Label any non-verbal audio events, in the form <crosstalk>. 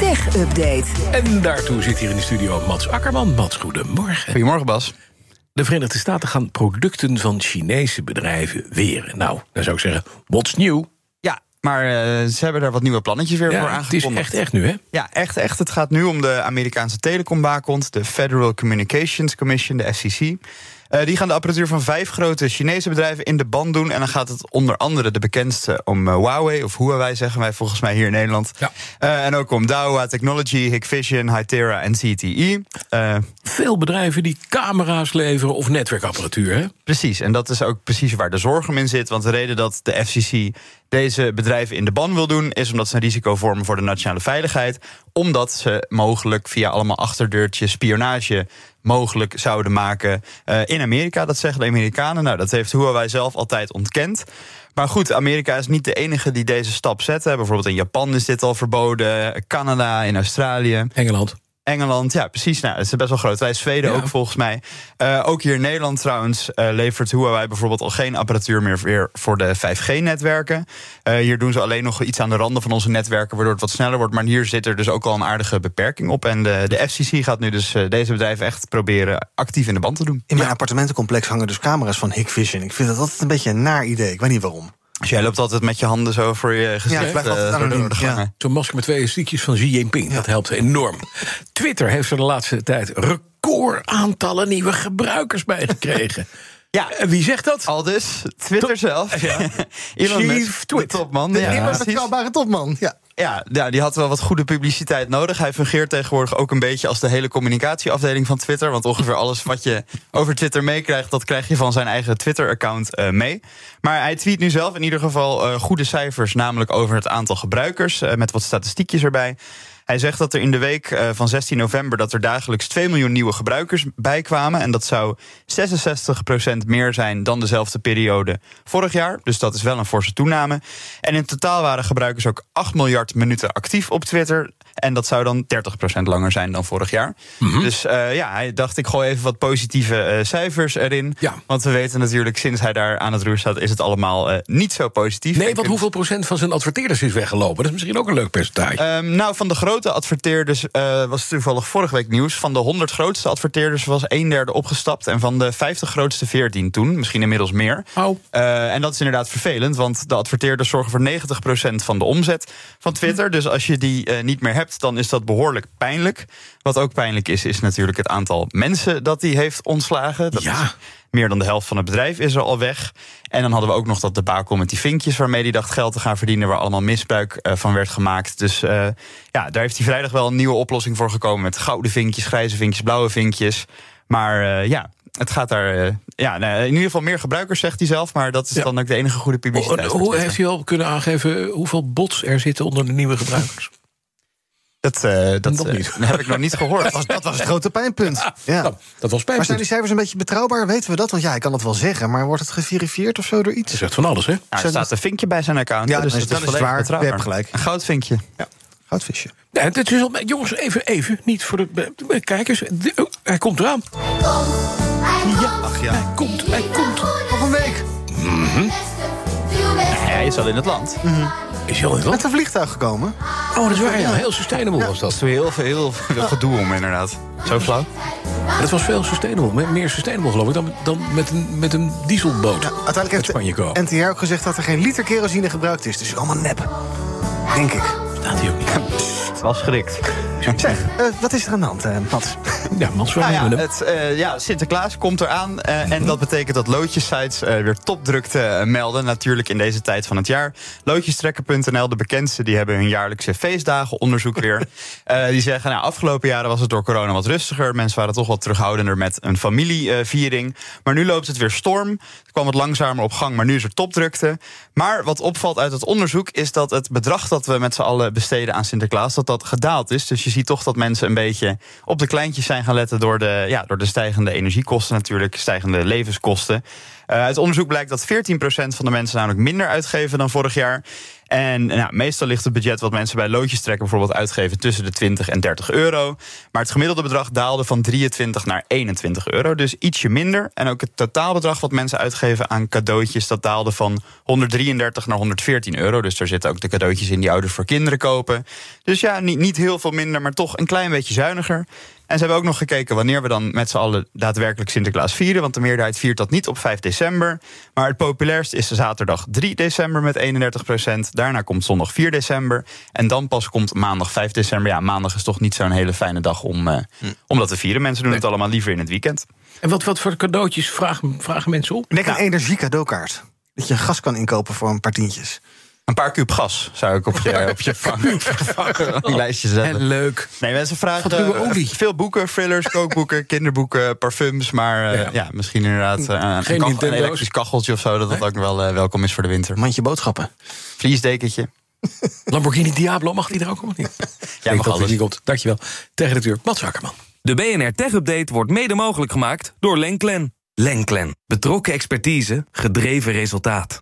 Tech Update. En daartoe zit hier in de studio Mats Akkerman. Mats, goedemorgen. Goedemorgen, Bas. De Verenigde Staten gaan producten van Chinese bedrijven weren. Nou, dan zou ik zeggen, what's new? Ja, maar uh, ze hebben daar wat nieuwe plannetjes weer Ja, voor het aangekondigd. is echt, echt nu, hè? Ja, echt, echt. Het gaat nu om de Amerikaanse telecombaakhond, de Federal Communications Commission, de FCC. Eh, die gaan de apparatuur van vijf grote Chinese bedrijven in de band doen. En dan gaat het onder andere de bekendste om eh, Huawei, of Huawei zeggen wij volgens mij hier in Nederland. Ja. Eh, en ook om Dahua Technology, Hikvision, Hytera en CTE. Eh, Veel bedrijven die camera's leveren of netwerkapparatuur, hè? Precies, en dat is ook precies waar de zorg om in zit. Want de reden dat de FCC deze bedrijven in de ban wil doen, is omdat ze een risico vormen voor de nationale veiligheid. Omdat ze mogelijk via allemaal achterdeurtjes spionage mogelijk zouden maken eh, in Amerika. Dat zeggen de Amerikanen. Nou, dat heeft Huawei zelf altijd ontkend. Maar goed, Amerika is niet de enige die deze stap zetten. Bijvoorbeeld in Japan is dit al verboden, Canada, in Australië. Engeland. Engeland, ja, precies. Nou, dat is best wel groot. Wij Zweden Ja. ook volgens mij. Eh, ook hier in Nederland trouwens eh, levert Huawei bijvoorbeeld al geen apparatuur meer weer voor de 5G-netwerken. Eh, hier doen ze alleen nog iets aan de randen van onze netwerken, waardoor het wat sneller wordt. Maar hier zit er dus ook al een aardige beperking op. En de, de FCC gaat nu dus deze bedrijven echt proberen actief in de band te doen. In mijn appartementencomplex hangen dus camera's van Hikvision. Ik vind dat altijd een beetje een naar idee. Ik weet niet waarom. Dus jij loopt altijd met je handen zo voor je gezicht eh, door doen, de ja. Zo'n masker met twee stiekjes van Xi Jinping. Dat helpt enorm. Twitter heeft er de laatste tijd recordaantallen nieuwe gebruikers bij gekregen. <laughs> Ja. En wie zegt dat? Al dus, Twitter zelf. <laughs> Elon Chief Musk, de topman. De Ja, ja, betrouwbare topman. Ja. Ja, die had wel wat goede publiciteit nodig. Hij fungeert tegenwoordig ook een beetje als de hele communicatieafdeling van Twitter. Want ongeveer alles wat je over Twitter meekrijgt, dat krijg je van zijn eigen Twitter-account eh, mee. Maar hij tweet nu zelf in ieder geval eh, goede cijfers, namelijk over het aantal gebruikers, eh, met wat statistiekjes erbij. Hij zegt dat er in de week eh, van 16 november dat er dagelijks 2 miljoen nieuwe gebruikers bijkwamen. En dat zou 66% meer zijn dan dezelfde periode vorig jaar. Dus dat is wel een forse toename. En in totaal waren gebruikers ook 8 miljard minuten actief op Twitter. En dat zou dan 30% langer zijn dan vorig jaar. Dus eh, ja, hij dacht ik gooi even wat positieve eh, cijfers erin. Ja. Want we weten natuurlijk, sinds hij daar aan het roer staat, is het allemaal niet zo positief. Nee, want hoeveel procent van zijn adverteerders is weggelopen? Dat is misschien ook een leuk percentage. Ehm, nou, van de grote adverteerders eh, was toevallig vorige week nieuws. Van de 100 grootste adverteerders was een derde opgestapt. En van de 50 grootste 14 toen. Misschien inmiddels meer. Au. Eh, en dat is inderdaad vervelend, want de adverteerders zorgen voor 90% van de omzet van Twitter. Dus als je die eh, niet meer hebt, dan is dat behoorlijk pijnlijk. Wat ook pijnlijk is, is natuurlijk het aantal mensen dat die heeft ontslagen. Dat Ja. is meer dan de helft van het bedrijf is er al weg. En dan hadden we ook nog dat debakel met die vinkjes... waarmee hij dacht geld te gaan verdienen... waar allemaal misbruik eh, van werd gemaakt. Dus eh, ja, daar heeft hij vrijdag wel een nieuwe oplossing voor gekomen... met gouden vinkjes, grijze vinkjes, blauwe vinkjes. Maar eh, ja, het gaat daar... ja, nou, in ieder geval meer gebruikers, zegt hij zelf... maar dat is Ja. dan ook de enige goede publiciteit. Hoe, hoe heeft hij al kunnen aangeven hoeveel bots er zitten onder de nieuwe gebruikers? Dat, eh, dat niet. heb ik nog niet gehoord. Dat was, dat was het grote pijnpunt. <laughs> Ja. Nou, dat was Maar zijn die cijfers een beetje betrouwbaar? Weten we dat? Want ja, ik kan het wel zeggen, maar wordt het geverifieerd of zo door iets? Hij zegt van alles, hè? Nou, er staat een vinkje bij zijn account. Ja, dus dan is dat het- is dan is volledig het waar. betrouwbaar. Je hebt gelijk. Een goudvinkje. Goudvisje. Ja, het is al, jongens, even, even. Niet voor de, de- de kijkers. De- oh, hij komt eraan. Ja, Ach ja. hij komt, hij komt. Nog een week. Hij is al in het land. Is hij al in het land? Met een vliegtuig gekomen. Oh, dat is waar. Ja, heel sustainable was Dat dat. is heel veel, gedoe om, inderdaad. Zo flauw. Dat was veel sustainable. me- Meer sustainable, geloof ik, dan, dan met, een, met een dieselboot. Uiteindelijk uit heeft Spanje komen. NTR ook gezegd dat er geen liter kerosine gebruikt is. Dus het is allemaal nep. Denk ik. Staat hij ook niet. <laughs> Wel schrikt. Zeg, eh, wat is er aan de hand, eh, Mats? Ja, Mats, Nou ja, het, eh, ja, Sinterklaas komt eraan. En dat betekent dat loodjessites weer topdrukte melden. Natuurlijk in deze tijd van het jaar. Loodjestrekken.nl, de bekendste, die hebben hun jaarlijkse feestdagenonderzoek weer. <laughs> Eh, die zeggen, nou, afgelopen jaren was het door corona wat rustiger. Mensen waren toch wat terughoudender met een familieviering. maar nu loopt het weer storm. Het kwam wat langzamer op gang, maar nu is er topdrukte. Maar wat opvalt uit het onderzoek is dat het bedrag dat we met z'n allen besteden aan Sinterklaas, dat dat gedaald is. Dus je ziet toch dat mensen een beetje op de kleintjes zijn gaan letten door de, ja, door de stijgende energiekosten natuurlijk, stijgende levenskosten. Eh, uit onderzoek blijkt dat 14% van de mensen namelijk minder uitgeven dan vorig jaar. En nou, meestal ligt het budget wat mensen bij loodjes trekken bijvoorbeeld uitgeven tussen de 20 en 30 euro. Maar het gemiddelde bedrag daalde van 23 naar 21 euro. Dus ietsje minder. En ook het totaalbedrag wat mensen uitgeven aan cadeautjes, dat daalde van 133 naar 114 euro. Dus daar zitten ook de cadeautjes in die ouders voor kinderen kopen. Dus ja, niet, niet heel veel minder, maar toch een klein beetje zuiniger. En ze hebben ook nog gekeken wanneer we dan met z'n allen daadwerkelijk Sinterklaas vieren. Want de meerderheid viert dat niet op 5 december. Maar het populairst is zaterdag 3 december met 31 procent. Daarna komt zondag 4 december. En dan pas komt maandag 5 december. Ja, maandag is toch niet zo'n hele fijne dag om, uh, om dat te vieren. Mensen doen het allemaal liever in het weekend. En wat, wat voor cadeautjes vragen, vragen mensen op? Ik denk een energiecadeaukaart. Dat je gas kan inkopen voor een paar tientjes. Een paar kuub gas zou ik op je, <laughs> op je lijstje zetten. En leuk. Nee, mensen vragen uh, veel boeken, thrillers, kookboeken, kinderboeken, parfums. Maar uh, ja. ja. misschien inderdaad uh, een, kachel, een elektrisch kacheltje of zo. Dat dat ook wel uh, welkom is voor de winter. Mandje boodschappen. Vliesdekentje. <laughs> Lamborghini Diablo, mag die er ook nog niet? <laughs> Ja, mag alles. Komt. Dankjewel. Tegen de deur, Mats Wakkerman. De BNR Tech Update wordt mede mogelijk gemaakt door Lenklen. Lenklen. Betrokken expertise, gedreven resultaat.